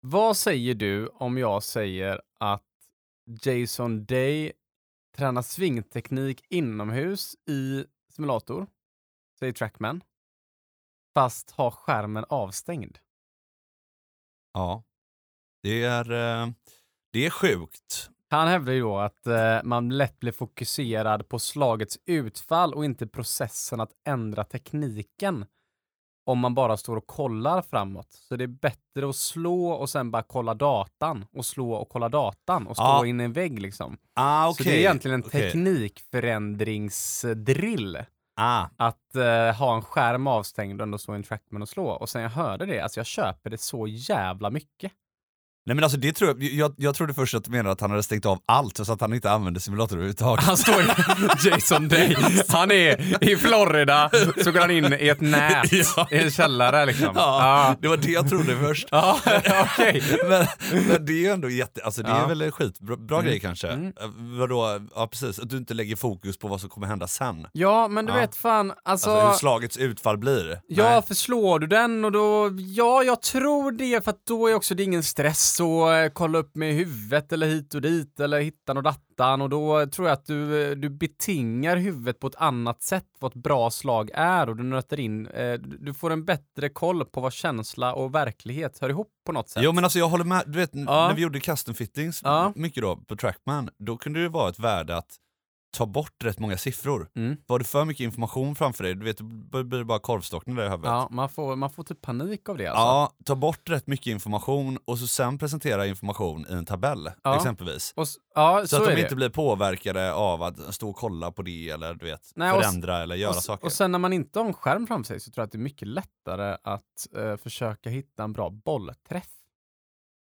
Vad säger du om jag säger att Jason Day tränar svingteknik inomhus i simulator, säger Trackman, fast har skärmen avstängd? Ja. Det är, eh, det är sjukt. Han hävdar ju då att eh, man lätt blir fokuserad på slagets utfall och inte processen att ändra tekniken om man bara står och kollar framåt. Så det är bättre att slå och sen bara kolla datan och slå och kolla datan och stå Ja. in i en vägg liksom. Ah, Så okej. det är egentligen en Okej. teknikförändringsdrill. Ah, Att eh, ha en skärm avstängd och ändå stå i en trackman och slå. Och sen jag hörde det, alltså jag köper det så jävla mycket. Nej men alltså det tror jag, jag, jag trodde först att du menade att han hade stängt av allt så att han inte använde simulator överhuvudtaget. Han står i Jason Day. Han är i Florida, så går han in i ett nät Ja. i en källare liksom. Ja, det var det jag trodde först. Ja, okej. men, men det är ju ändå jätte, alltså det Ja. är väl en skitbra bra Mm. grej kanske. Mm. Eh, Vadå, ja precis, att du inte lägger fokus på vad som kommer hända sen. Ja, men du Ja. vet fan, alltså... Alltså, hur slagets utfall blir. Ja, Nej. förslår du den och då, ja, jag tror det, för att då är också det ingen stress att eh, kolla upp med huvudet eller hit och dit eller hittan och dattan och då tror jag att du, eh, du betingar huvudet på ett annat sätt vad ett bra slag är och du nöter in, eh, du får en bättre koll på vad känsla och verklighet hör ihop på något sätt. Jo men alltså jag håller med, du vet Ja. när vi gjorde custom fittings Ja. mycket då på Trackman, då kunde det vara ett värde att ta bort rätt många siffror. Mm. Var det för mycket information framför dig, du vet, då blir det bara korvstockning där i huvudet. Ja, man får, man får typ panik av det alltså. Ja, ta bort rätt mycket information och så sen presentera information i en tabell Ja. exempelvis. Och, ja, Så, så, att de det. inte blir påverkade av att stå och kolla på det eller du vet, Nej, och förändra eller göra och, saker. och sen när man inte har en skärm framför sig så tror jag att det är mycket lättare att eh, försöka hitta en bra bollträff.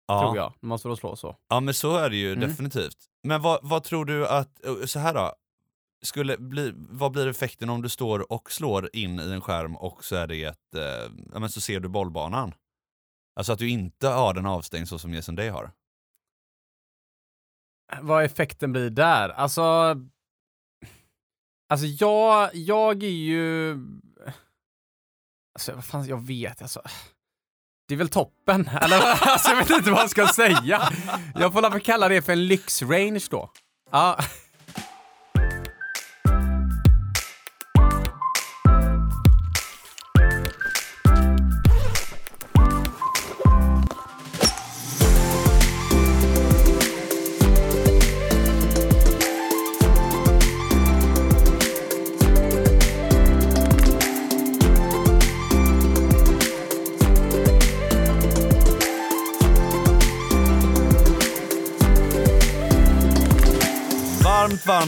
ja. Tror jag, när man står och slår så. ja men så är det ju Mm. definitivt. Men vad, vad tror du att, eh, så här då, skulle bli, vad blir effekten om du står och slår in i en skärm och så är det ett, eh, ja men så ser du bollbanan? Alltså att du inte har den avstängd så som Jason Day har. Vad effekten blir där? Alltså... Alltså jag, jag är ju... Alltså vad fan, jag vet alltså. Det är väl toppen, eller alltså, jag vet inte vad jag ska säga. Jag får väl kalla det för en lyxrange då. Ja.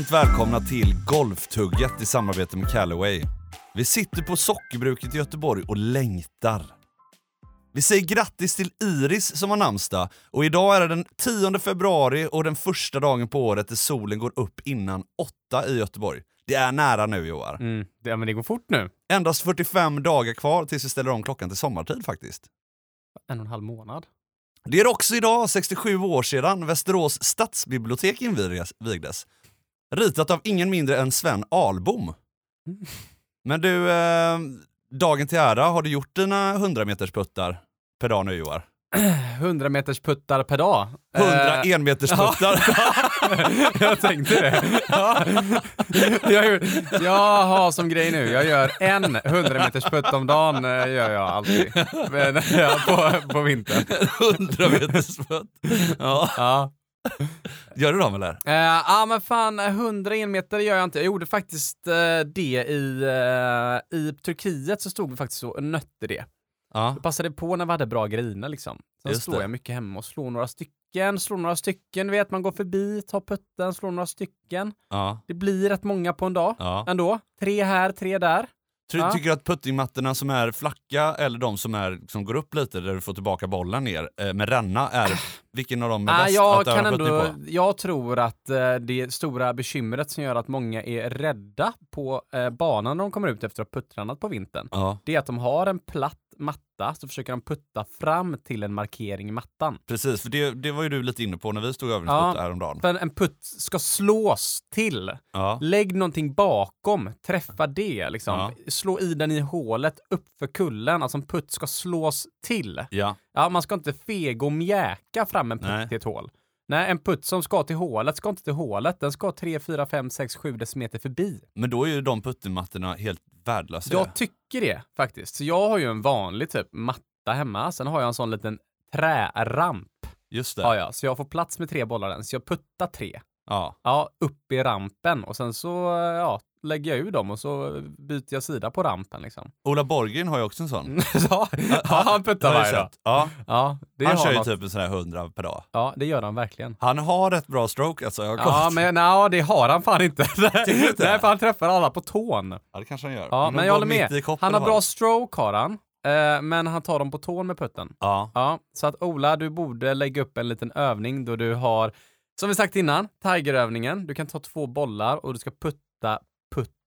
Varmt, välkomna till Golftugget i samarbete med Callaway. Vi sitter på sockerbruket i Göteborg och längtar. Vi säger grattis till Iris som har namnsdag och idag är det den 10 februari och den första dagen på året där solen går upp innan åtta i Göteborg. Det är nära nu Joar. Mm, det, men det går fort nu. Endast 45 dagar kvar tills vi ställer om klockan till sommartid faktiskt. En och en halv månad. Det är också idag 67 år sedan Västerås stadsbibliotek invigdes. Ritat av ingen mindre än Sven Ahlbom. Men du, eh, dagen till ära, har du gjort dina 100 meters puttar per dag nu Joar? 100 meters puttar per dag. 100 Eh, enmeters puttar. jag tänkte det. Ja. Jag, jag har som grej nu, jag gör en 100 meters putt om dagen, eh, gör jag alltid. Men, ja, på, på vintern. 100 meters putt. Ja. Ja. Gör du dem eller? Eh, Ja men fan, 100 enmeter gör jag inte. Jag gjorde faktiskt eh, det i, eh, i Turkiet så stod vi faktiskt och nötte det. Ja. Jag passade på när vi hade bra griner liksom. Sen Just slår det. jag mycket hemma och slår några stycken, slår några stycken, du vet man går förbi, tar putten, slår några stycken. ja. Det blir rätt många på en dag ja. ändå. Tre här, tre där. Ty, Ja. Tycker du att puttingmattorna som är flacka eller de som, är, som går upp lite där du får tillbaka bollen ner eh, med ränna, är, vilken av dem är Ah, bäst jag, att kan ändå, på? jag tror att eh, det stora bekymret som gör att många är rädda på eh, banan när de kommer ut efter att ha puttrannat på vintern, Ja. det är att de har en platt matta så försöker de putta fram till en markering i mattan. Precis, för det, det var ju du lite inne på när vi stod övningsputt Ja. häromdagen. För en putt ska slås till. Ja. Lägg någonting bakom, träffa det. Liksom. Ja. Slå i den i hålet uppför kullen. Alltså en putt ska slås till. ja. Ja, man ska inte fega och mjäka fram en putt Nej. till ett hål. Nej, en putt som ska till hålet ska inte till hålet. Den ska 3, 4, 5, 6, 7 decimeter förbi. Men då är ju de puttemattorna helt värdelösa. Jag tycker det faktiskt. Så jag har ju en vanlig typ matta hemma. Sen har jag en sån liten träramp. Just det. Ja, ja. Så jag får plats med tre bollar den. Så jag puttar tre. Ja. Ja, upp i rampen och sen så ja, lägger jag ur dem och så byter jag sida på rampen liksom. Ola Borgren har ju också en sån. ja, han puttar varje dag. Ja. Ja, det Han kör ju typ en sån här 100 per dag. Ja, det gör han verkligen. Han har ett bra stroke alltså. Jag har Ja, men nej, det har han fan inte. Nej, för han träffar alla på tån. Ja, det kanske han gör. Ja, de men jag håller med. Han har bra stroke har han. Eh, men han tar dem på tån med putten. Ja. Ja, så att Ola, du borde lägga upp en liten övning då du har, som vi sagt innan, tigerövningen. Du kan ta två bollar och du ska putta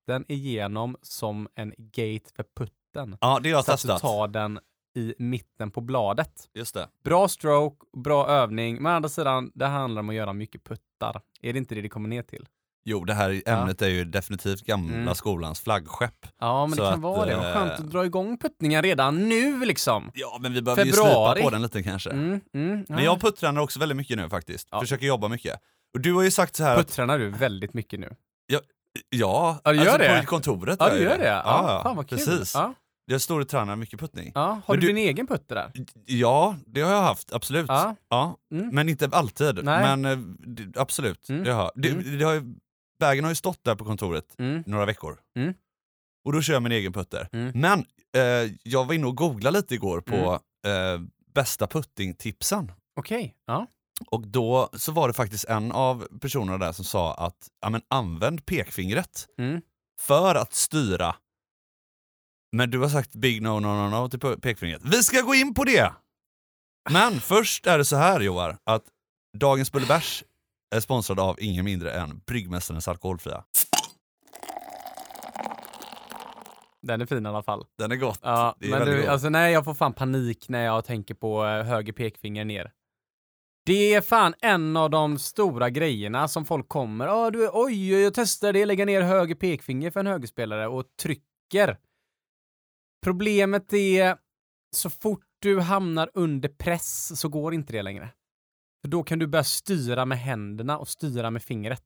putten igenom som en gate för putten. ja, det har jag Så att du testat. tar den i mitten på bladet. Just det. Bra stroke, bra övning, men å andra sidan, det handlar om att göra mycket puttar. Är det inte det det kommer ner till? Jo, det här ämnet är ju definitivt gamla Mm. skolans flaggskepp. Ja, men Så det kan att, vara det. Vad eh, skönt att dra igång puttningen redan nu liksom. Ja, men vi behöver ju Februari. slipa på den lite kanske. Mm, mm, ja. Men jag puttränar också väldigt mycket nu faktiskt. Ja. Försöker jobba mycket. Och du har ju sagt så här att, Puttränar du väldigt mycket nu? Ja, Ja, alltså det? på kontoret Ja, du jag gör det? Ja, Ja, fan vad kul. precis. Ja, Jag står och tränar mycket puttning. ja. Har du, du- din egen putter där? Ja, det har jag haft, absolut. Ja. Ja. Mm. Men inte alltid. Nej. Men eh, absolut, Mm. det har det, Mm. det har ju, Bagen har ju stått där på kontoret Mm. några veckor. Mm. Och då kör jag min egen putter. Mm. Men eh, jag var inne och googlade lite igår på eh, bästa puttingtipsen. Okej. Ja. Och då så var det faktiskt en av personerna där som sa att ja, men använd pekfingret Mm. för att styra. Men du har sagt big no no no no till pe- pekfingret. Vi ska gå in på det! Men först är det så här Joar, att dagens Bullebärs är sponsrad av ingen mindre än Bryggmästarens Alkoholfria. Den är fin i alla fall. Den är gott. Ja, är men du, gott. alltså nej, jag får fan panik när jag tänker på eh, höger pekfinger ner. Det är fan en av de stora grejerna som folk kommer. Ja, du, oj, jag testar det, lägga ner höger pekfinger för en högerspelare och trycker. Problemet är, så fort du hamnar under press så går inte det längre. För då kan du börja styra med händerna och styra med fingret.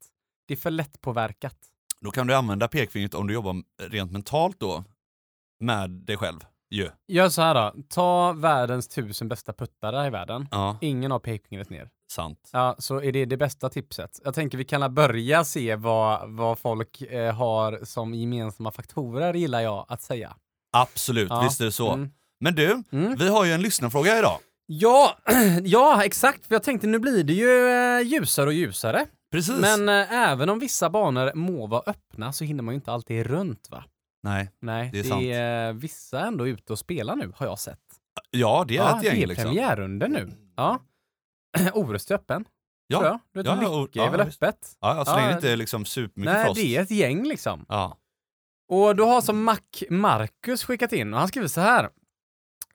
Det är för lättpåverkat. Då kan du använda pekfingret om du jobbar rent mentalt då med dig själv. Ju. Gör så här då, ta världens tusen bästa puttare i världen. Ja, Ingen har pekfingret ner. sant. Ja, så är det det bästa tipset. Jag tänker vi kan börja se vad, vad folk eh, har som gemensamma faktorer, gillar jag att säga. Absolut, Ja. visst är det så. Mm. Men du, Mm. vi har ju en lyssnarfråga idag. Ja, ja, exakt. För jag tänkte nu blir det ju eh, ljusare och ljusare. Precis. Men eh, även om vissa banor må vara öppna så hinner man ju inte alltid runt va? Nej, Nej, Det är sant. är vissa ändå ute och spelar nu, har jag sett. ja det är ja, ett gäng det är liksom. nu. Ja. Orust är öppen, Ja. tror jag. Du vet, Ja, Lycke och- är ja, väl visst. öppet? Ja, ja, så länge Ja. det inte är liksom supermycket Nej, frost. det är ett gäng liksom. Ja. Och då har som Mac Marcus skickat in och han skriver så här.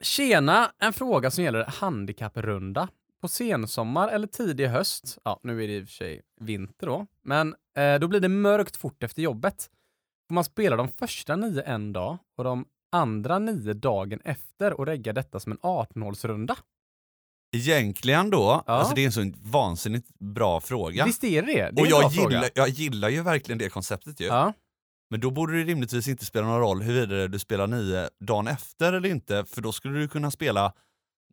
Tjena, en fråga som gäller handikapprunda. På sensommar eller tidig höst, ja nu är det i och för sig vinter då, men eh, då blir det mörkt fort efter jobbet. Får man spela de första nio en dag och de andra nio dagen efter och regga detta som en 18-hålsrunda? Egentligen då, Ja. alltså det är en så vansinnigt bra fråga. Visst är det det? är och jag fråga. gillar, jag gillar ju verkligen det konceptet ju. Ja. Men då borde det rimligtvis inte spela någon roll huruvida du spelar nio dagen efter eller inte, för då skulle du kunna spela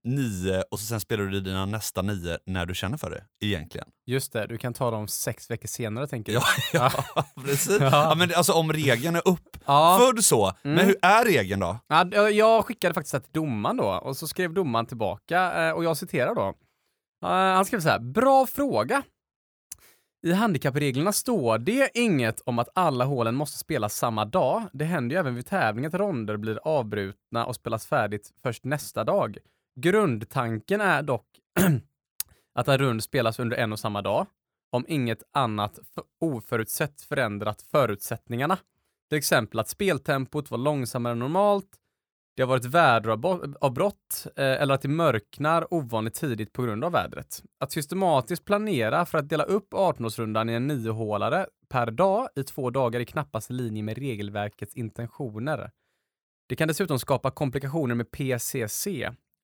nio och så sen spelar du dina nästa nio när du känner för det, egentligen. Just det, du kan ta dem sex veckor senare tänker du. Ja, ja precis. Ja. Ja. men alltså om regeln är upp, Ja. född så. Mm. Men hur är regeln då? Ja, jag skickade faktiskt det till domaren då och så skrev domaren tillbaka eh, och jag citerar då. Han skrev så här, bra fråga. I handikappreglerna står det inget om att alla hålen måste spelas samma dag. Det händer ju även vid tävling att ronder blir avbrutna och spelas färdigt först nästa dag. Grundtanken är dock att en rund spelas under en och samma dag, om inget annat oförutsett förändrat förutsättningarna. Till exempel att speltempot var långsammare än normalt. det har varit väderavbrott eh, eller att det mörknar ovanligt tidigt på grund av vädret. Att systematiskt planera för att dela upp 18-årsrundan i en niohålare per dag i två dagar är knappast i linje med regelverkets intentioner. Det kan dessutom skapa komplikationer med PCC.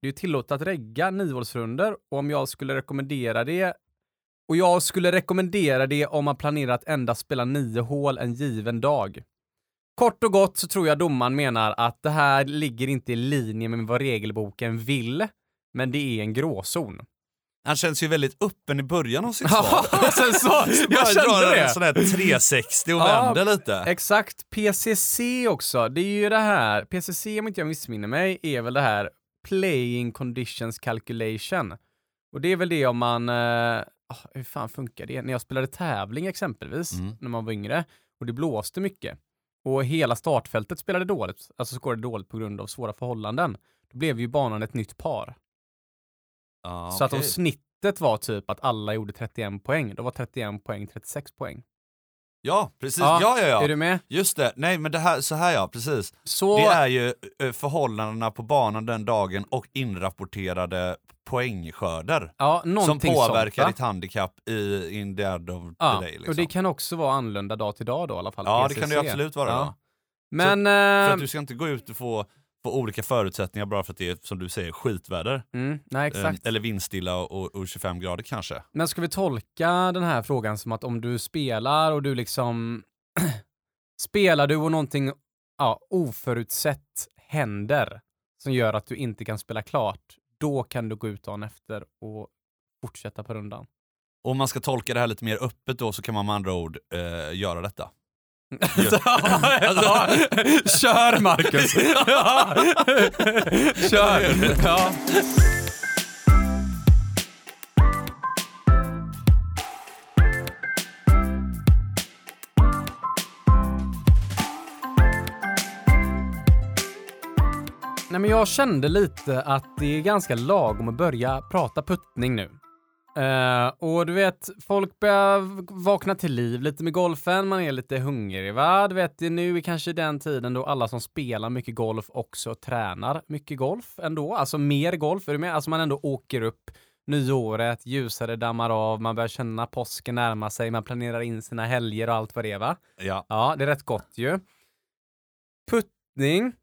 Det är tillåtet att regga niohålsrundor och om jag skulle rekommendera det och jag skulle rekommendera det om man planerar att endast spela nio hål en given dag. Kort och gott så tror jag domaren menar att det här ligger inte i linje med vad regelboken vill, men det är en gråzon. Han känns ju väldigt öppen i början av sitt svar. sen så, jag kände det. en sån här 360 och Ja, vänder lite. Exakt. PCC också. Det är ju det här. PCC, om inte jag missminner mig, är väl det här Playing Conditions Calculation. Och det är väl det om man... Eh, ah, hur fan funkar det? När jag spelade tävling exempelvis, Mm. när man var yngre, och det blåste mycket, och hela startfältet spelade dåligt, alltså skårade dåligt på grund av svåra förhållanden, då blev ju banan ett nytt par. Ja, Så att om snittet var typ att alla gjorde 31 poäng, då var 31 poäng 36 poäng. Ja, precis. Ja, ja, ja. Är du med? Just det. Nej, men det här, så här ja, precis. Så... Det är ju eh, förhållandena på banan den dagen och inrapporterade poängskörder Ja, som påverkar sånt, ditt handikapp i in the end of the ja. day. Liksom. Och det kan också vara annorlunda dag till dag då i alla fall. Ja, det PCC. kan det ju absolut vara. Ja. då. Men... För eh, att du ska inte gå ut och få, få olika förutsättningar bara för att det är, som du säger, skitväder. mm, nej, Eh, exakt. Eller vindstilla och, och 25 grader kanske. Men ska vi tolka den här frågan som att om du spelar och du liksom... spelar du och någonting ja, oförutsett händer som gör att du inte kan spela klart, då kan du gå ut dagen efter och fortsätta på rundan. Om man ska tolka det här lite mer öppet då så kan man med andra ord eh, göra detta. ja, kör Marcus! Ja. Kör! Ja. Nej, men jag kände lite att det är ganska lagom att börja prata puttning nu. Eh, och du vet, folk börjar vakna till liv lite med golfen, man är lite hungrig va? Du vet, nu är kanske den tiden då alla som spelar mycket golf också tränar mycket golf ändå, alltså mer golf, är du med? Alltså man ändå åker upp nyåret, ljusare dammar av, man börjar känna påsken närma sig, man planerar in sina helger och allt vad det är va? Ja. Ja, det är rätt gott ju. Puttning.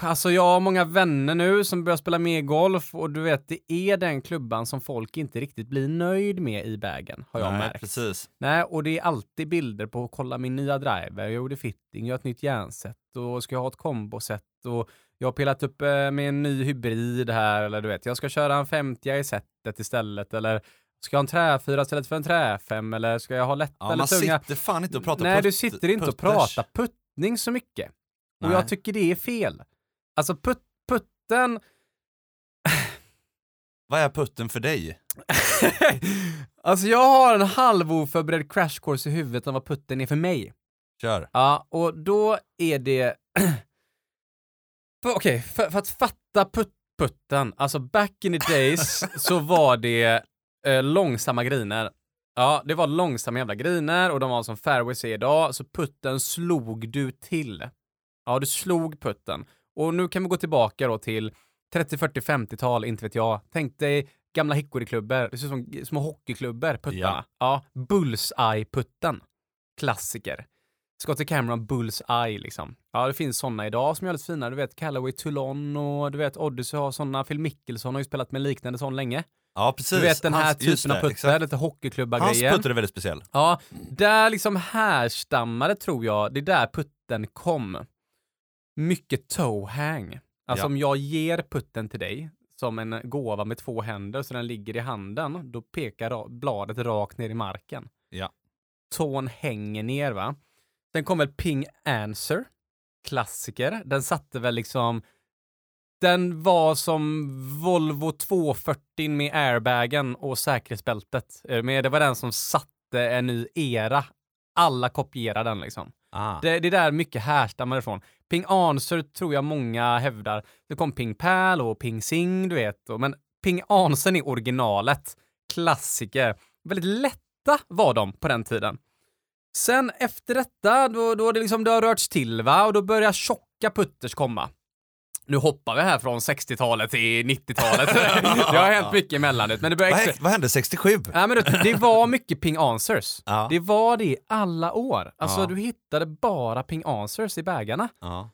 Alltså jag har många vänner nu som börjar spela mer golf och du vet, det är den klubban som folk inte riktigt blir nöjd med i bagen, har jag Nej, märkt. precis. Nej, och det är alltid bilder på kolla min nya driver, jag gjorde fitting, jag har ett nytt järnset och ska jag ha ett komboset och jag har pillat upp eh, med en ny hybrid här eller du vet, jag ska köra en 50 i setet istället eller ska jag ha en träfyra istället för en träfem eller ska jag ha lätta Ja, eller man tunga? sitter fan inte och pratar Nej, du sitter inte och putters. pratar puttning så mycket. Och Nej. jag tycker det är fel. Alltså put, putten... Vad är putten för dig? alltså jag har en halvoförberedd crash course i huvudet om vad putten är för mig. Kör. Ja, och då är det... Okej, för, för att fatta put, putten, alltså back in the days så var det eh, långsamma griner. Ja, det var långsamma jävla griner och de var som fairways är idag, så putten slog du till. Ja, du slog putten. Och nu kan vi gå tillbaka då till 30, 40, 50-tal, inte vet jag. Tänk dig gamla hickoryklubbor, det ser ut som små hockeyklubbor, puttarna. Ja, Bullseye-putten. Klassiker. Scottie Cameron Bullseye liksom. Ja, det finns sådana idag som är väldigt fina. Du vet Callaway Toulon och du vet Odyssey har sådana. Phil Mickelson har ju spelat med liknande sån länge. Ja, precis. Du vet den här Hans- typen av det, putter, exakt. lite Hans hockeyklubba-grejen. putter är väldigt speciell. Ja, där liksom härstammade tror jag, det är där putten kom. Mycket toe-hang. Alltså Ja. om jag ger putten till dig som en gåva med två händer så den ligger i handen, då pekar ra- bladet rakt ner i marken. Ja. Tån hänger ner va. Sen kom väl Ping Answer, klassiker. Den satte väl liksom den var som Volvo 240 med airbagen och säkerhetsbältet. Du med? Det var den som satte en ny era. Alla kopierar den liksom. Ah. Det, det är där mycket härstammar ifrån. Ping Answer tror jag många hävdar. Det kom Ping Pal och Ping Sing, du vet. Men Ping Answer är originalet. Klassiker. Väldigt lätta var de på den tiden. Sen efter detta, då, då, det liksom, det har rörts till va, och då börjar tjocka putters komma. Nu hoppar vi här från 60-talet till 90-talet. det har hänt mycket emellan men det börjar Vad, hände 67? Ja, men det, det var mycket ping answers. Ja. Det var det alla år. Alltså Ja. du hittade bara ping answers i bägarna. Ja.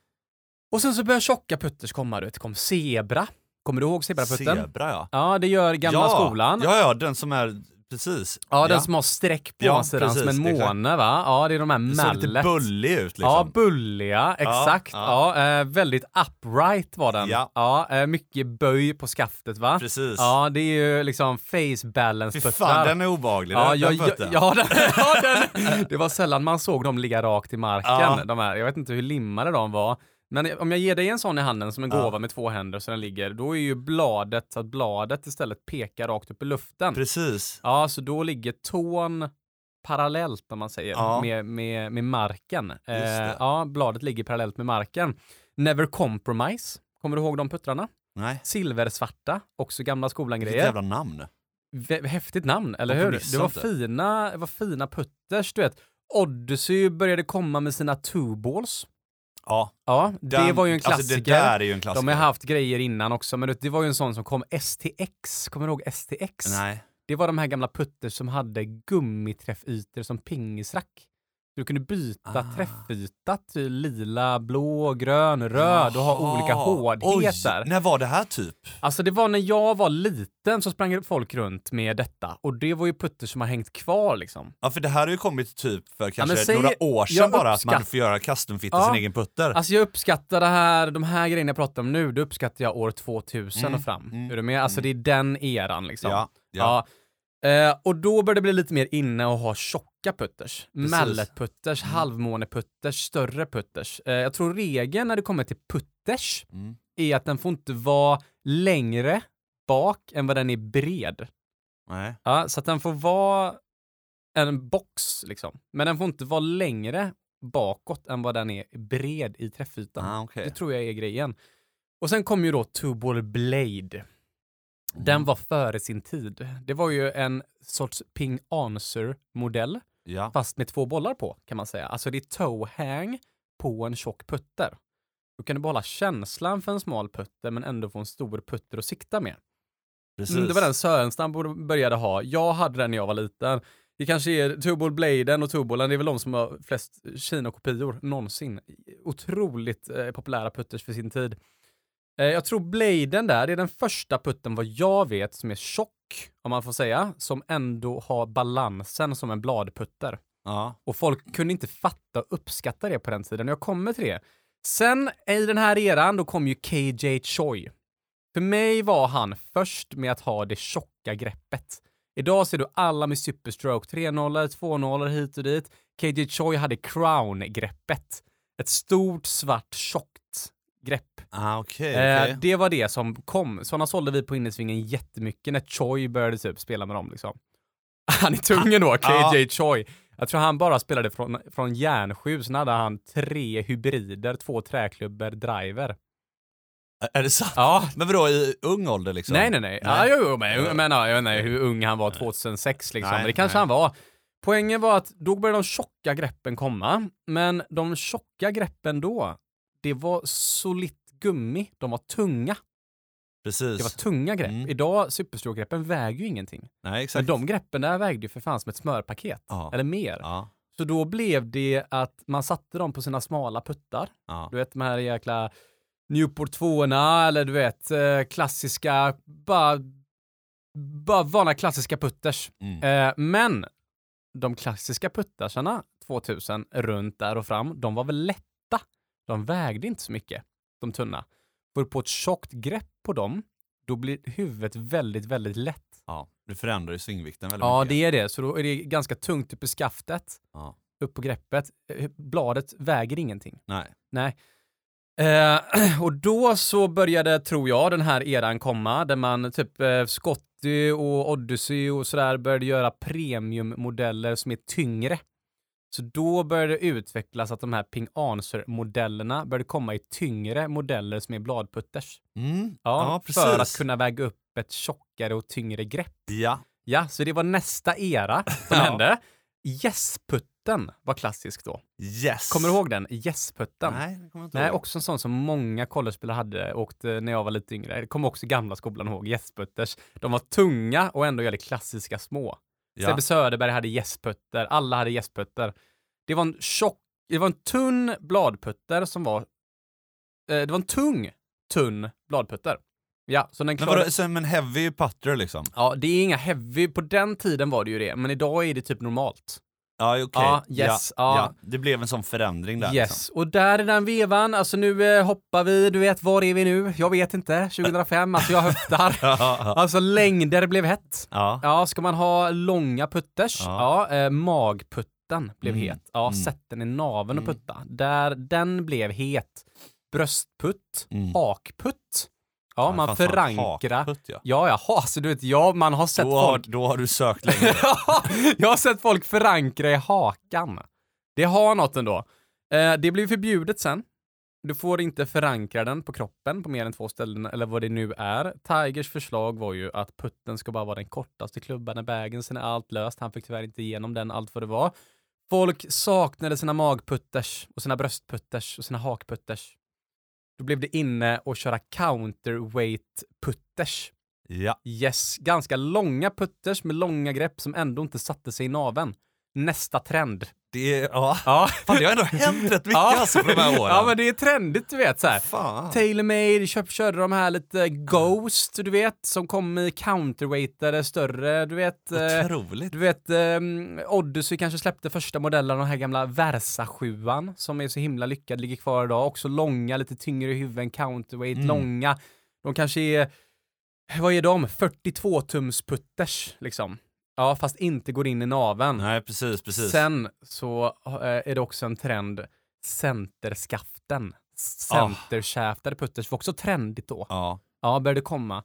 Och sen så började tjocka putters komma. Det kom zebra. Kommer du ihåg zebraputten? Zebra ja. Ja, det gör gamla ja. skolan. Ja, ja, den som är, precis. Ja, den som har streck på Ja, sidan som precis, en exakt. måne va? Ja, det är de här Den såg lite mallet. bullig ut liksom. Ja, bulliga, exakt. Ja, ja. eh, väldigt upright var den. Ja. eh, mycket böj på skaftet va? Precis. Ja, det är ju liksom face balance Fy fan, den är obehaglig. Ja, den, ja, den ja, putten. ja, den, ja den, det var sällan man såg dem ligga rakt i marken. Ja. De här. Jag vet inte hur limmade de var. Men om jag ger dig en sån i handen som en Ja. gåva med två händer så den ligger, då är ju bladet så att bladet istället pekar rakt upp i luften. Precis. Ja, så då ligger tån parallellt om man säger, Ja. med, med, med marken. Eh, ja, bladet ligger parallellt med marken. Never compromise. Kommer du ihåg de puttrarna? Nej, Silversvarta, också gamla vilket skolan-grejer. jävla namn. Häftigt namn, eller hur? Det var inte. fina, det var fina putters, du vet. Odyssey började komma med sina two balls. Ja, Ja, det den- var ju en Alltså klassiker. det där är ju en klassiker. De har haft grejer innan också, men det var ju en sån som kom, STX. Kommer du ihåg STX? Nej. Det var de här gamla putters som hade gummiträffytor som pingisrack. Du kunde byta Ah. träffyta till lila, blå, grön, röd och ha olika hårdheter. Oj, när var det här typ? Alltså det var när jag var liten så sprang folk runt med detta och det var ju putters som har hängt kvar liksom. Ja, för det här har ju kommit typ för kanske men säg- några år sedan bara, att man uppskatt- får göra customfitta Ja. sin egen putter. Alltså jag uppskattar det här, de här grejerna jag pratar om nu, det uppskattar jag år 2000 Mm, och fram. mm, är du med? Alltså det är den eran liksom. ja, ja. Ja. Eh, och då började det bli lite mer inne att ha tjocka putters. Malletputters, Mm. halvmåneputters, större putters. Eh, jag tror regeln när det kommer till putters Mm. är att den får inte vara längre bak än vad den är bred. Nej. Ja, så att den får vara en box liksom. Men den får inte vara längre bakåt än vad den är bred i träffytan. Ah, okej. Det tror jag är grejen. Och sen kom ju då Two-Ball Blade. Mm. Den var före sin tid. Det var ju en sorts Ping Answer-modell, Ja. fast med två bollar på kan man säga. Alltså det är toe hang på en tjock putter. Då kan du behålla känslan för en smal putter men ändå få en stor putter att sikta med. Precis. Mm, det var den Sörenstam började ha. Jag hade den när jag var liten. Det kanske är Two-Ball Bladen och Two-Ballen, det är väl de som har flest Kina-kopior någonsin. Otroligt eh, populära putters för sin tid. Eh, jag tror Bladen där, det är den första putten vad jag vet som är tjock, om man får säga, som ändå har balansen som en bladputter. Ja. Och folk kunde inte fatta och uppskatta det på den tiden. Jag kommer till det. Sen i den här eran, då kom ju KJ Choi. För mig var han först med att ha det tjocka greppet. Idag ser du alla med superstroke, 3-0, 2-0 hit och dit. KJ Choi hade crown-greppet. Ett stort, svart, tjockt grepp. Ah, okej. Eh, det var det som kom. Sådana sålde vi på innesvingen jättemycket när Choi började typ spela med dem liksom. Han är tung ändå, Ja. KJ Choi. Jag tror han bara spelade från, från järnsju, sen hade han tre hybrider, två träklubbor, driver. Är det sant? Ja. Men vadå, i ung ålder liksom? Nej, nej, nej. Ja, jo, jo, men, jag menar, jag vet inte hur ung han var 2006 liksom, Nej, men det kanske nej. han var. Poängen var att då började de tjocka greppen komma, men de tjocka greppen då, det var solitt gummi, de var tunga. Precis. Det var tunga grepp. Mm. Idag, superstroke-greppen väger ju ingenting. Nej, Men exakt. de greppen där vägde ju för fan som ett smörpaket. Ja. Eller mer. Ja. Så då blev det att man satte dem på sina smala puttar. Ja. Du vet de här jäkla Newport 2 eller du vet eh, klassiska, bara, bara vanliga klassiska putters. Mm. Eh, men de klassiska puttarsarna 2000 runt där och fram, de var väl lätta. De vägde inte så mycket, de tunna. Får du på ett tjockt grepp på dem, då blir huvudet väldigt, väldigt lätt. ja. Du förändrar ju svingvikten väldigt Ja, mycket. det är det. Så då är det ganska tungt upp i skaftet, Ja. upp på greppet. Eh, Bladet väger ingenting. Nej. Nej. Eh, och då så började, tror jag, den här eran komma där man typ eh, Scotty och Odyssey och sådär började göra premiummodeller som är tyngre. Så då började det utvecklas att de här Ping Answer-modellerna började komma i tyngre modeller som är bladputters. Mm. Ja, ja, för att kunna väga upp ett tjockare och tyngre grepp. Ja. Ja, så det var nästa era som Ja. hände. Gässputten var klassisk då. Yes! Kommer du ihåg den? Gässputten. Nej, det kommer jag inte Nej, ihåg. också en sån som många collegespelare hade och eh, när jag var lite yngre. Det kommer också gamla skolan ihåg, gässputters. De var tunga och ändå väldigt klassiska små. Ja. Sebbe Söderberg hade gässputter, alla hade gässputter. Det var en tjock, det var en tunn bladputter som var, eh, det var en tung, tunn bladputter. Ja, så den Men klarade... vadå, som en heavy putter liksom? Ja, det är inga heavy, på den tiden var det ju det, men idag är det typ normalt. Ja, okej. Ja, yes, ja. Det blev en sån förändring där. Yes, Liksom. och där i den vevan, alltså nu eh, hoppar vi, du vet, var är vi nu? Jag vet inte, 2005, alltså jag höftar. Ja, Alltså längder blev hett. ja. Ja, ska man ha långa putters? Ja. Ja, eh, magputten blev Mm. het. Ja, Mm. sätt den i naveln och Mm. putta. Där, den blev het. Bröstputt, Mm. hakputt. Ja, man förankrar. hakputt, ja. Ja, jaha, så du vet, ja, man har sett Då, har, folk... då har du sökt länge. jag har sett folk förankra i hakan. Det har något ändå. Eh, det blir förbjudet sen. Du får inte förankra den på kroppen på mer än två ställen, eller vad det nu är. Tigers förslag var ju att putten ska bara vara den kortaste klubban i bagen, sen är allt löst. Han fick tyvärr inte igenom den allt vad det var. Folk saknade sina magputters och sina bröstputters och sina hakputters. Då blev det inne att köra counterweight putters. ja. Yes, ganska långa putters med långa grepp som ändå inte satte sig i naven. Nästa trend. Det, är, ja. Ja. Fan, det har ändå hänt rätt mycket ja. alltså på de här åren. Ja, men det är trendigt, du vet så här. Fan. Tailor-made, köp, körde de här lite Ghost, du vet, som kom i counterweightade, större, du vet. eh, Otroligt. Du vet, um, Odyssey kanske släppte första modellen av den här gamla Versa 7 som är så himla lyckad, ligger kvar idag. Också långa, lite tyngre i huvudet, counterweight, Mm. långa. De kanske är, vad är de? 42 tums putters liksom. Ja, fast inte går in i naveln. Nej, precis, precis. Sen så eh, är det också en trend, centerskaften. Centerkäftade putters var också trendigt då. Ja. Ja, började komma.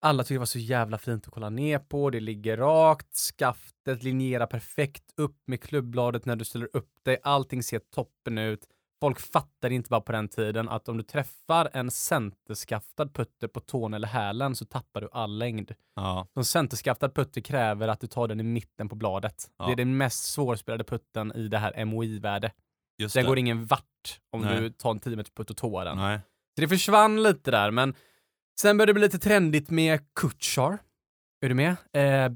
Alla tyckte det var så jävla fint att kolla ner på. Det ligger rakt, skaftet linjerar perfekt upp med klubbladet när du ställer upp dig. Allting ser toppen ut. Folk fattade inte bara på den tiden att om du träffar en centerskaftad putter på tån eller hälen så tappar du all längd. ja. En centerskaftad putter kräver att du tar den i mitten på bladet. Ja. Det är den mest svårspelade putten i det här MOI-värde. Just Den det. går ingen vart om Nej. du tar en 10 meters putt och tåar den. Nej. Så det försvann lite där, men sen började det bli lite trendigt med Kutchar. Är du med? Eh,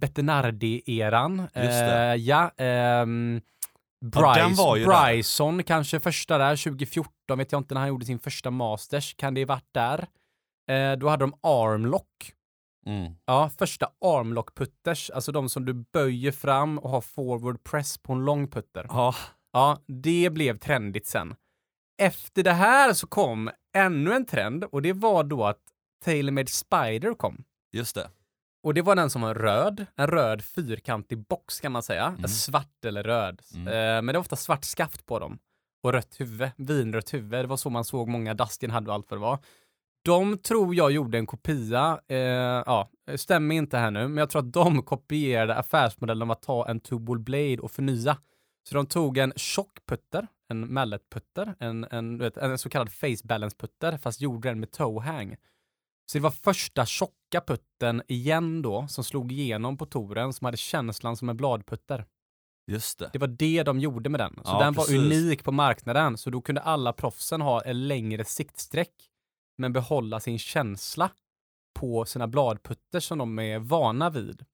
det. Eh, ja, ehm, Bryce, var ju där. Bryson kanske första där, 2014 vet jag inte när han gjorde sin första masters. Kan det varit där? Eh, då hade de armlock. Mm. Ja, första armlock-putters, alltså de som du böjer fram och har forward press på en lång putter. Ja. Ja, det blev trendigt sen. Efter det här så kom ännu en trend och det var då att TaylorMade Spider kom. Just det. Och det var den som var röd, en röd fyrkantig box kan man säga. Mm. Svart eller röd. Mm. Eh, men det var ofta svart skaft på dem. Och rött huvud, vinrött huvud. Det var så man såg många Dustin hade och allt vad det var. De tror jag gjorde en kopia, eh, ja, stämmer inte här nu, men jag tror att de kopierade affärsmodellen av att ta en Tubal Blade och förnya. Så de tog en tjock putter, en mallet-putter, en, en, du vet, en så kallad face balance-putter, fast gjorde den med toe hang. Så det var första tjocka putten igen då, som slog igenom på toren, som hade känslan som en bladputter. Just det. Det var det de gjorde med den. Så Ja, den var precis. unik på marknaden, så då kunde alla proffsen ha en längre siktsträck, men behålla sin känsla på sina bladputter som de är vana vid.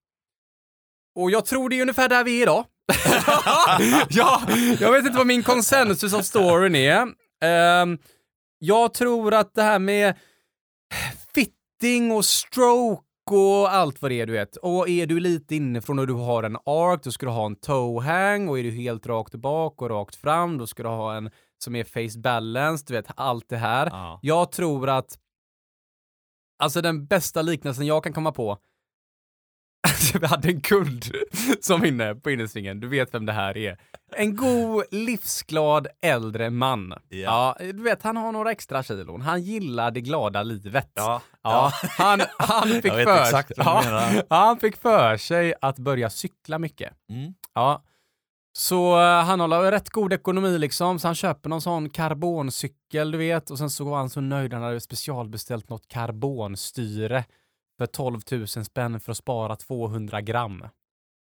Och jag tror det är ungefär där vi är idag. ja, jag vet inte vad min konsensus av storyn är. Ehm, jag tror att det här med fitting och stroke och allt vad det är du vet. Och är du lite inifrån och du har en arc, då ska du ha en toe hang och är du helt rakt bak och rakt fram, då ska du ha en som är face balance, du vet allt det här. Ja. Jag tror att Alltså den bästa liknelsen jag kan komma på Alltså, vi hade en kund som var inne på innesvingen, du vet vem det här är. En god, livsglad äldre man. Ja. du vet, han har några extra kilon. Han gillar det glada livet. Ja. Ja, han, han, fick för, exakt ja, han fick för sig att börja cykla mycket. Mm. Ja. Så eh, han har rätt god ekonomi liksom, så han köper någon sån karboncykel, du vet, och sen så var han så nöjd, han hade specialbeställt något karbonstyre för 12 000 spänn för att spara 200 gram.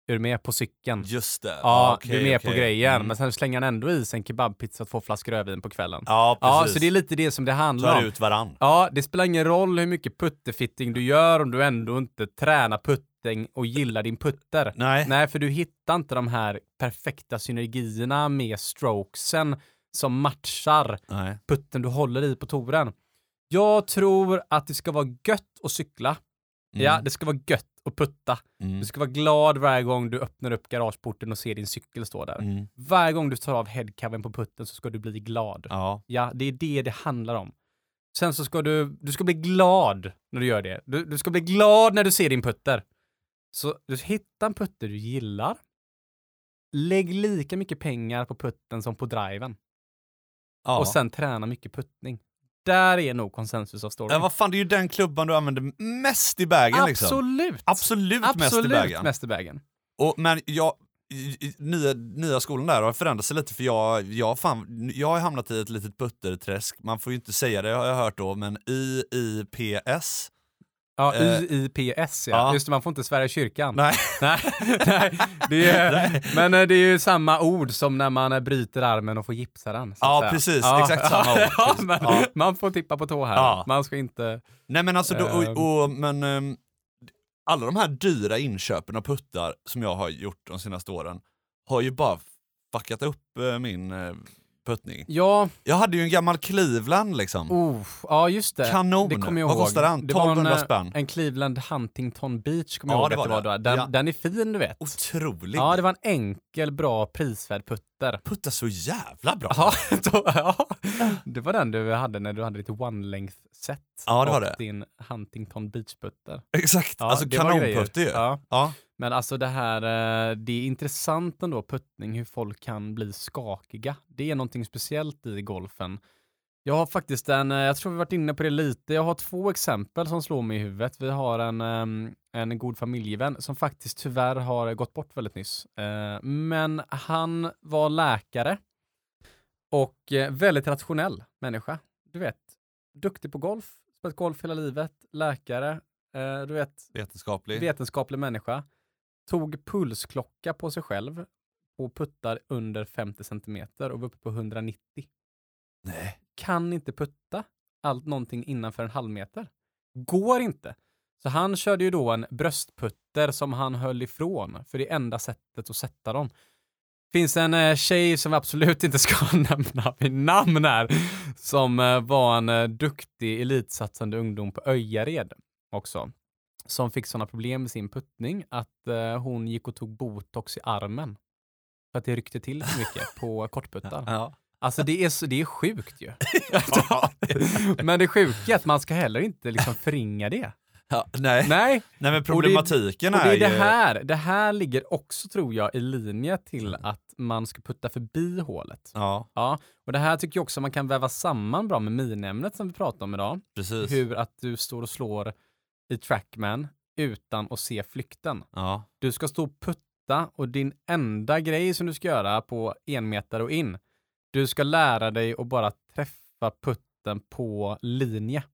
Är du med på cykeln? Just det. Ja, okej, du är med okej. på grejen. Mm. Men sen slänger han ändå i sig en kebabpizza och två flaskor rödvin på kvällen. Ja, Ja, precis. så det är lite det som det handlar Tar om. ut varann. Ja, det spelar ingen roll hur mycket putterfitting du gör om du ändå inte tränar putting och gillar din putter. Nej. Nej, för du hittar inte de här perfekta synergierna med strokesen som matchar Nej. putten du håller i på touren. Jag tror att det ska vara gött att cykla. Mm. Ja, det ska vara gött att putta. Mm. Du ska vara glad varje gång du öppnar upp garageporten och ser din cykel stå där. Mm. Varje gång du tar av headcovern på putten så ska du bli glad. Ja. Ja, det är det det handlar om. Sen så ska du, du ska bli glad när du gör det. Du, du ska bli glad när du ser din putter. Så du hittar en putter du gillar. Lägg lika mycket pengar på putten som på driven. ja. Och sen träna mycket puttning. Där är nog konsensus av storyn. Ja, vad fan, det är ju den klubban du använder mest i bagen liksom. Absolut! Absolut mest i Absolut bagen. mest i bagen. Och, men jag, i- i- nya, nya skolan där har förändrat sig lite för jag, jag, fan, jag har hamnat i ett litet butterträsk, man får ju inte säga det har jag hört då, men IIPS. Ja, Eh, IIPS ja. ja. Just det, man får inte svära i kyrkan. Nej. nej, nej, det är, men eh, det är ju samma ord som när man eh, bryter armen och får gipsa den. Ja, precis. Exakt samma ord. Ja, men Ja. Man får tippa på tå här. Ja. Man ska inte... Nej men alltså, då, Ehm. och, och, men ehm, alla de här dyra inköpen av puttar som jag har gjort de senaste åren har ju bara fuckat upp eh, min eh, puttning. Ja, Jag hade ju en gammal Cleveland liksom. oh, ja just det. Kanon. Det kommer jag Vad ihåg. kostade den? Det var 1200 en, eh, spänn. En Cleveland Huntington Beach kommer jag Ja, ihåg det att det var då. Den, Ja. den är fin du vet. Otrolig. Ja, det var en enkel, bra, prisvärd putter. Puttar så jävla bra. Ja, då, ja, det var den du hade när du hade ditt one-length set. Ja, det var och det. din Huntington Beach-putter. Exakt, Ja, alltså kanonputter ju. Ja. Ja. Men alltså det här, eh, det är intressant ändå puttning, hur folk kan bli skakiga. Det är någonting speciellt i golfen. Jag har faktiskt en, eh, jag tror vi varit inne på det lite, jag har två exempel som slår mig i huvudet. Vi har en, ehm, en god familjevän som faktiskt tyvärr har gått bort väldigt nyss. Eh, Men han var läkare och eh, väldigt rationell människa. Du vet, duktig på golf, spelat golf hela livet, läkare, du vet, Vetenskaplig. vetenskaplig människa, tog pulsklocka på sig själv och puttar under 50 centimeter och var uppe på 190. Nej. Kan inte putta allt någonting innanför en halv meter. Går inte. Så han körde ju då en bröstputter som han höll ifrån, för det är enda sättet att sätta dem. Finns en eh, tjej som vi absolut inte ska nämna vid namn här, som eh, var en eh, duktig elitsatsande ungdom på Öjared också som fick sådana problem med sin puttning att eh, hon gick och tog botox i armen. För att det ryckte till för mycket på kortputtar. Ja. Alltså det är, så, det är sjukt ju. Men det sjuka är att man ska heller inte liksom förringa det. Ja, nej. Nej, nej, men Och det- problematiken och det är det ju... här. Det här ligger också, tror jag, i linje till att man ska putta förbi hålet. Ja, Ja, och det här tycker jag också man kan väva samman bra med minämnet som vi pratar om idag. precis. Hur att du står och slår i trackman utan att se flykten. Ja. Du ska stå och putta och din enda grej som du ska göra på en meter och in, du ska lära dig att bara träffa putten på linje.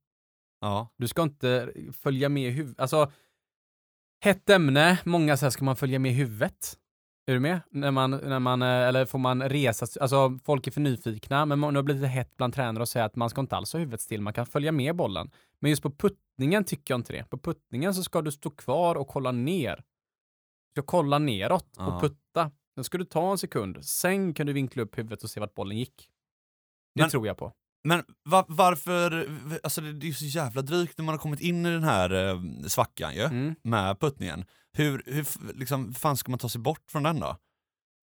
Ja. Du ska inte följa med i huvudet. Alltså, hett ämne, många säger ska man följa med i huvudet? Är du med? När man, när man, eh, eller får man resa, alltså folk är för nyfikna, men nu har det blivit hett bland tränare och säga att man ska inte alls ha huvudet still, man kan följa med bollen. Men just på puttningen tycker jag inte det. På puttningen så ska du stå kvar och kolla ner. Du ska kolla neråt Ja. och putta. Ska du ta en sekund, sen kan du vinkla upp huvudet och se vart bollen gick. Det Men- tror jag på. Men va- varför, alltså det, det är ju så jävla drygt när man har kommit in i den här eh, svackan ju, Mm. med puttningen. Hur, hur liksom, fan ska man ta sig bort från den då?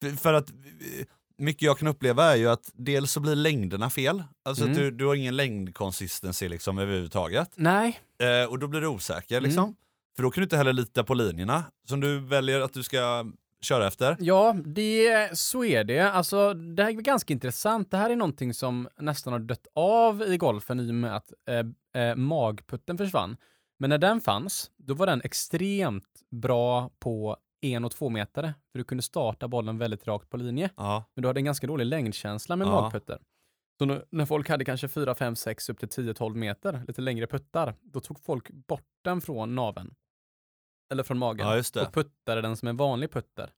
För, för att eh, mycket jag kan uppleva är ju att dels så blir längderna fel, alltså Mm. att du, du har ingen längdkonsistency liksom överhuvudtaget. Nej, Eh, och då blir du osäker liksom. Mm. För då kan du inte heller lita på linjerna som du väljer att du ska köra efter. Ja, det, så är det. Alltså, det här är ganska intressant. Det här är någonting som nästan har dött av i golfen i och med att eh, eh, magputten försvann. Men när den fanns, då var den extremt bra på en och två meter. För du kunde starta bollen väldigt rakt på linje. Ja, Men du hade en ganska dålig längdkänsla med Ja. magputter. Så nu- när folk hade kanske 4, 5, 6 upp till 10, 12 meter, lite längre puttar, då tog folk bort den från naven. Eller från magen Ja, just det. och puttade den som en vanlig putter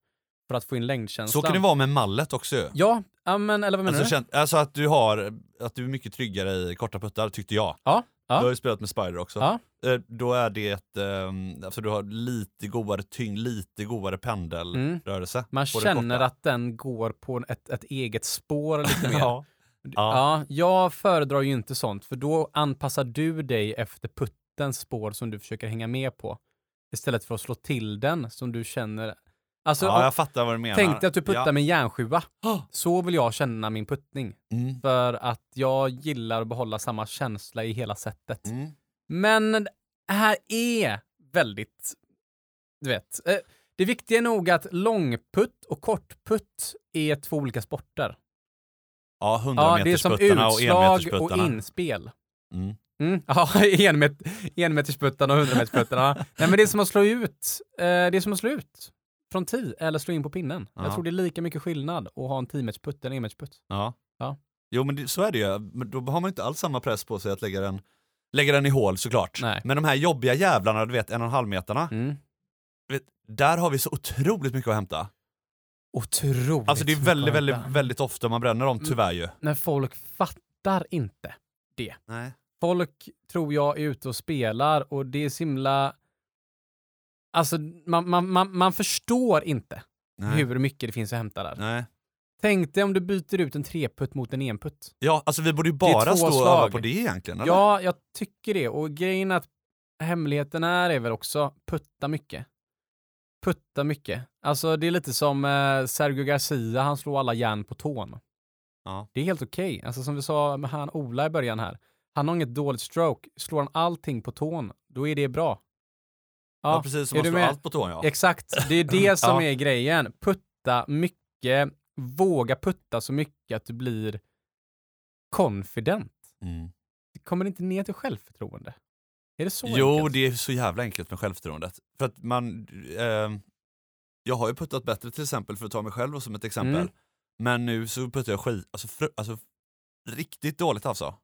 för att få in längdkänslan. Så kan det vara med mallet också ju. Ja, men eller vad menar Alltså, du? alltså att du har, att du är mycket tryggare i korta puttar tyckte jag. Ja, Du ja. har ju spelat med Spider också. Ja. Eh, Då är det ett, ehm, alltså du har lite godare tyngd, lite godare pendelrörelse. Mm. Man känner att den går på ett, ett eget spår lite mer. ja. ja. Ja. jag föredrar ju inte sånt, för då anpassar du dig efter puttens spår som du försöker hänga med på. Istället för att slå till den som du känner. Alltså, ja, jag fattar vad du menar. tänk dig att du puttar ja. med en järnsjua. Så vill jag känna min puttning. Mm. För att jag gillar att behålla samma känsla i hela sättet. Mm. Men det här är väldigt, du vet. Eh, det viktiga är nog att långputt och kortputt är två olika sporter. Ja, 100 Ja, det är som och utslag och enmetersputtarna. inspel. Mm. Mm. Ja, enmet, enmetersputtarna och hundrametersputtarna. Nej, men det är som att slå ut. Eh, det är som att slå ut från tee eller slå in på pinnen. Ja. Jag tror det är lika mycket skillnad att ha en 10-metersputt än en enmetersputt. Ja. Ja. Jo men det, så är det ju, men då har man inte alls samma press på sig att lägga den, lägga den i hål såklart. Nej. Men de här jobbiga jävlarna, du vet en och en halv meterna, Mm. vet, där har vi så otroligt mycket att hämta. Otroligt Alltså det är väldigt, väldigt, väldigt ofta man bränner dem, tyvärr ju. Men folk fattar inte. Nej. Folk tror jag är ute och spelar och det är så himla... Alltså, man, man, man, man förstår inte Nej. hur mycket det finns att hämta där. Nej. Tänk dig om du byter ut en treputt mot en enputt. Ja, alltså vi borde ju bara stå och öva på det egentligen. eller? Ja, jag tycker det. Och grejen är att hemligheten här är väl också putta mycket. Putta mycket. Alltså det är lite som eh, Sergio Garcia, han slår alla järn på tån. Ja. Det är helt okej. Alltså som vi sa med han Ola i början här. Han har inget dåligt stroke. Slår han allting på tån, då är det bra. Ja, precis som man slår allt på tån ja. Exakt, det är det som Ja. är grejen. Putta mycket, våga putta så mycket att du blir confident. Mm. Det kommer inte ner till självförtroende. Är det så Jo, enkelt? det är så jävla enkelt med självförtroendet. För att man, ehm, jag har ju puttat bättre till exempel, för att ta mig själv som ett exempel. Mm. Men nu så puttar jag skit, alltså, fr- alltså riktigt dåligt alltså.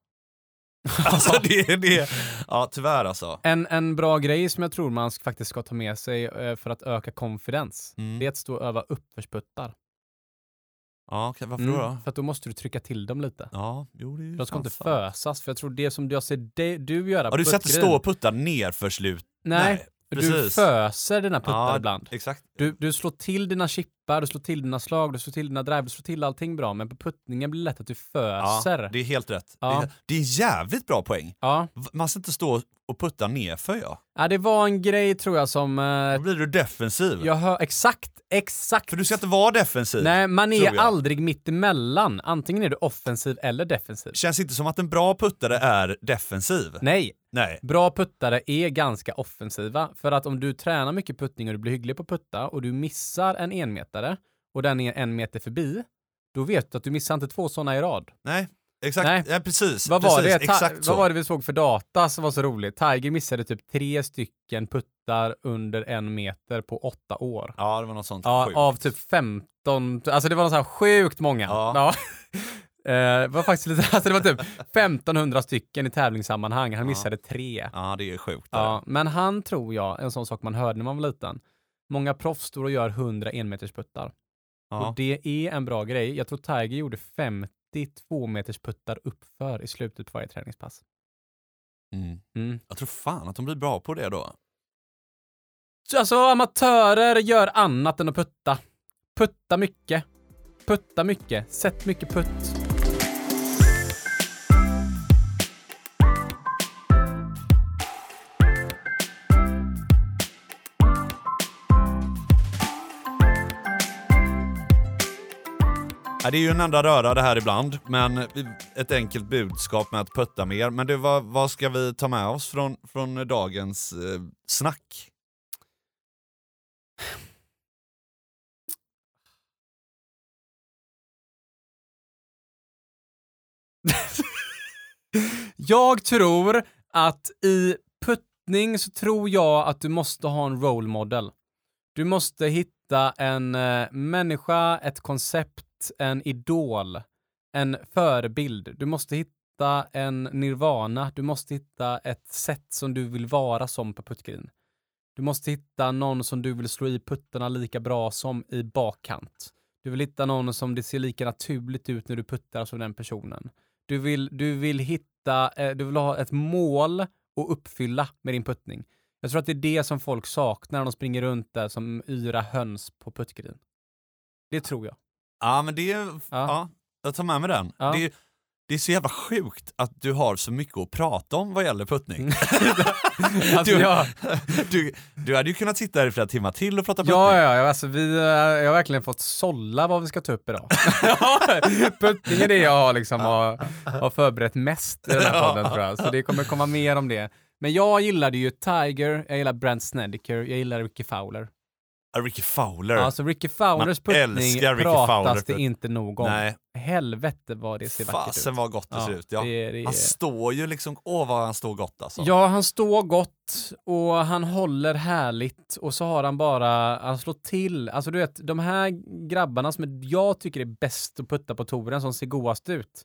alltså det det, ja tyvärr alltså. En, en bra grej som jag tror man sk- faktiskt ska ta med sig eh, för att öka confidence, Mm. det är att stå och öva uppförsputtar. Ja, okej, varför? Mm, då? för att då måste du trycka till dem lite. Ja, jo det är De ska inte fösas, för jag tror det som jag ser de, du göra Ja, du ska inte puttgrejen- stå och putta ner för slut. Nej, för du precis. föser dina puttar Ja, ibland. Exakt. Du, du slår till dina chippar, du slår till dina slag, du slår till dina drive, du slår till allting bra, men på puttningen blir det lätt att du Ja, föser. det är helt rätt. Ja. Det, är, det är jävligt bra poäng. Ja. Man ska inte stå och putta nerför ja. ja, det var en grej tror jag som... Eh, Då blir du defensiv. jag hör, exakt, exakt. För du ska inte vara defensiv. Nej, man är aldrig mitt emellan. Antingen är du offensiv eller defensiv. Känns inte som att en bra puttare är defensiv. Nej, Nej. bra puttare är ganska offensiva. För att om du tränar mycket puttning och du blir hygglig på putta och du missar en enmetare och den är en meter förbi, då vet du att du missar inte två sådana i rad. Nej. Exakt. Nej. Ja, precis. Vad var, precis. det? Ta- vad var det vi såg för data som var så roligt? Tiger missade typ tre stycken puttar under en meter på åtta år. Ja, det var något sånt Ja, sjukt. av typ 15, alltså det var något så här sjukt många. Ja. Eh, det var faktiskt lite, alltså det var typ 1500 stycken i tävlingssammanhang, han Ja. missade tre. Ja, det är sjukt. Ja, men han tror jag, en sån sak man hörde när man var liten, många proffs står och gör 100 enmetersputtar. Ja. Och det är en bra grej. Jag tror Tiger gjorde 50 tvåmetersputtar uppför i slutet på varje träningspass. Mm. Mm. Jag tror fan att de blir bra på det då. Så alltså amatörer gör annat än att putta. Putta mycket. Putta mycket. Sätt mycket putt. Ja, det är ju en enda röra det här ibland, men ett enkelt budskap med att putta mer. Men det, vad, vad ska vi ta med oss från, från dagens eh, snack? Jag tror att i puttning så tror jag att du måste ha en role model. Du måste hitta en eh, människa, ett koncept, en idol, en förebild. Du måste hitta en nirvana. Du måste hitta ett sätt som du vill vara som på puttgrin. Du måste hitta någon som du vill slå i puttarna lika bra som i bakkant. Du vill hitta någon som det ser lika naturligt ut när du puttar som den personen. Du vill, du vill hitta, eh, du vill ha ett mål att uppfylla med din puttning. Jag tror att det är det som folk saknar när de springer runt där som yra höns på puttgrin. Det tror jag. Ja, men det är... Ja. jag tar med mig den. Ja. Det, det är så jävla sjukt att du har så mycket att prata om vad gäller puttning. Alltså, du, jag, du, du hade ju kunnat sitta här i flera timmar till och prata puttning. ja, ja, ja, alltså vi, eh, jag har verkligen fått sålla vad vi ska ta upp idag. Puttning är det jag har, liksom, har, har förberett mest i den här podden tror jag, så det kommer komma mer om det. Men jag gillade ju Tiger, jag gillar Brent Snedeker, jag gillar Ricky Fowler. Ja, Ricky Fowler. Alltså Ricky Fowlers Man puttning Ricky pratas Fowler det inte nog om. Nej, Helvete vad det ser vackert ut. fasen vad gott det ser ut. Ja. det, det, Han står ju liksom, åh vad han står gott alltså. Ja, han står gott och han håller härligt och så har han bara, han slår till. Alltså du vet, de här grabbarna som jag tycker är bäst att putta på touren som ser godast ut.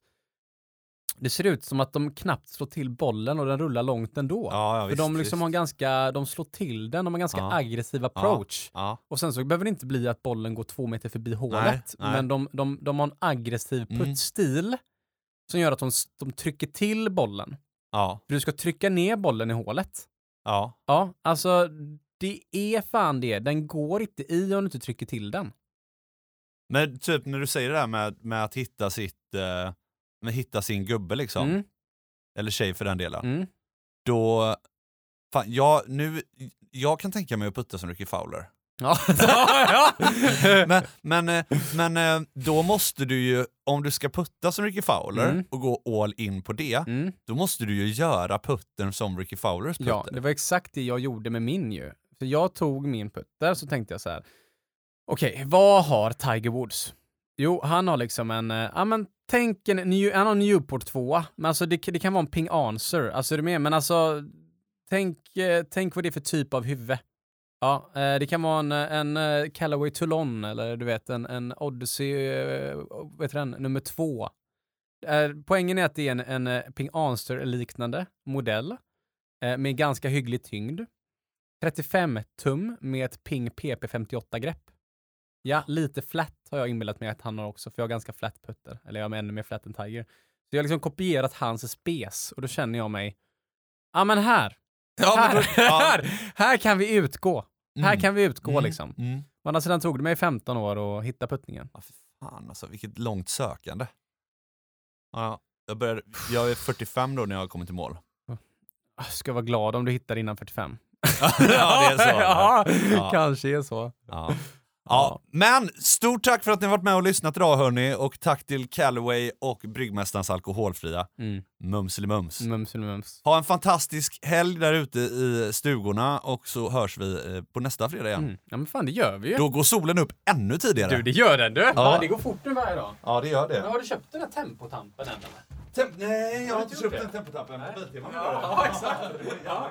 Det ser ut som att de knappt slår till bollen och den rullar långt ändå. ja, ja För visst, de liksom visst. har ganska, de slår till den, de har ganska Ja. aggressiv approach. Ja. Och sen så behöver det inte bli att bollen går två meter förbi hålet, nej. men de, de, de har en aggressiv Mm. puttstil som gör att de, de trycker till bollen. Ja. För du ska trycka ner bollen i hålet. Ja. Ja, alltså det är fan det. Den går inte i om du inte trycker till den. Men typ när du säger det där med, med att hitta sitt, eh, med hitta sin gubbe liksom, Mm, eller tjej för den delen, mm. då, fan, jag, nu, jag kan tänka mig att putta som Ricky Fowler. Ja, ja, ja. men men, eh, men eh, då måste du ju, om du ska putta som Ricky Fowler Mm. och gå all in på det, Mm. då måste du ju göra putten som Ricky Fowlers putter. ja, det var exakt det jag gjorde med min ju. För jag tog min putter så tänkte jag så här. Okej, vad har Tiger Woods? Jo, han har liksom en, eh, ja men tänk en, New- en av Newport 2, men alltså det, det kan vara en Ping Answer, alltså är du med? Men alltså, tänk, eh, tänk vad det är för typ av huvud. Ja, eh, det kan vara en, en eh, Callaway Toulon eller du vet en, en Odyssey, vad heter den, nummer två. Poängen är att det är en, en Ping Answer-liknande modell med ganska hygglig tyngd. 35 tum med ett Ping PP58-grepp. Ja, lite flat har jag inbillat mig att han har också, för jag har ganska flat putter. Eller jag har ännu mer flat än Tiger. Så jag har liksom kopierat hans spes och då känner jag mig, ja men här, Ja, men här, då, ja. här, här kan vi utgå. Här Mm. kan vi utgå Mm, liksom. Mm. Å andra sidan tog det mig 15 år att hitta puttningen. Ja, för fan alltså, vilket långt sökande. Ja, jag, började, jag är 45 då när jag har kommit i mål. Ah, Ska vara glad om du hittar innan 45. ja, det är så. ja, Ja. kanske är så. Ja. Ja, men stort tack för att ni har varit med och lyssnat idag hörni och tack till Callaway och Bryggmästarens Alkoholfria. Mm. Mums eller mums. Mums eller mums. Ha en fantastisk helg där ute i stugorna och så hörs vi eh, på nästa fredag igen. Mm. Ja men fan det gör vi ju. Då går solen upp ännu tidigare. Du det gör den du. Ja. Det går fort nu varje dag. Ja, det gör Men det. har du köpt den här tempotampen än eller? Temp- nej, jag har inte inte köpt gjort den det? tempotappen. Nej. Biltema Ja, exakt. Ja.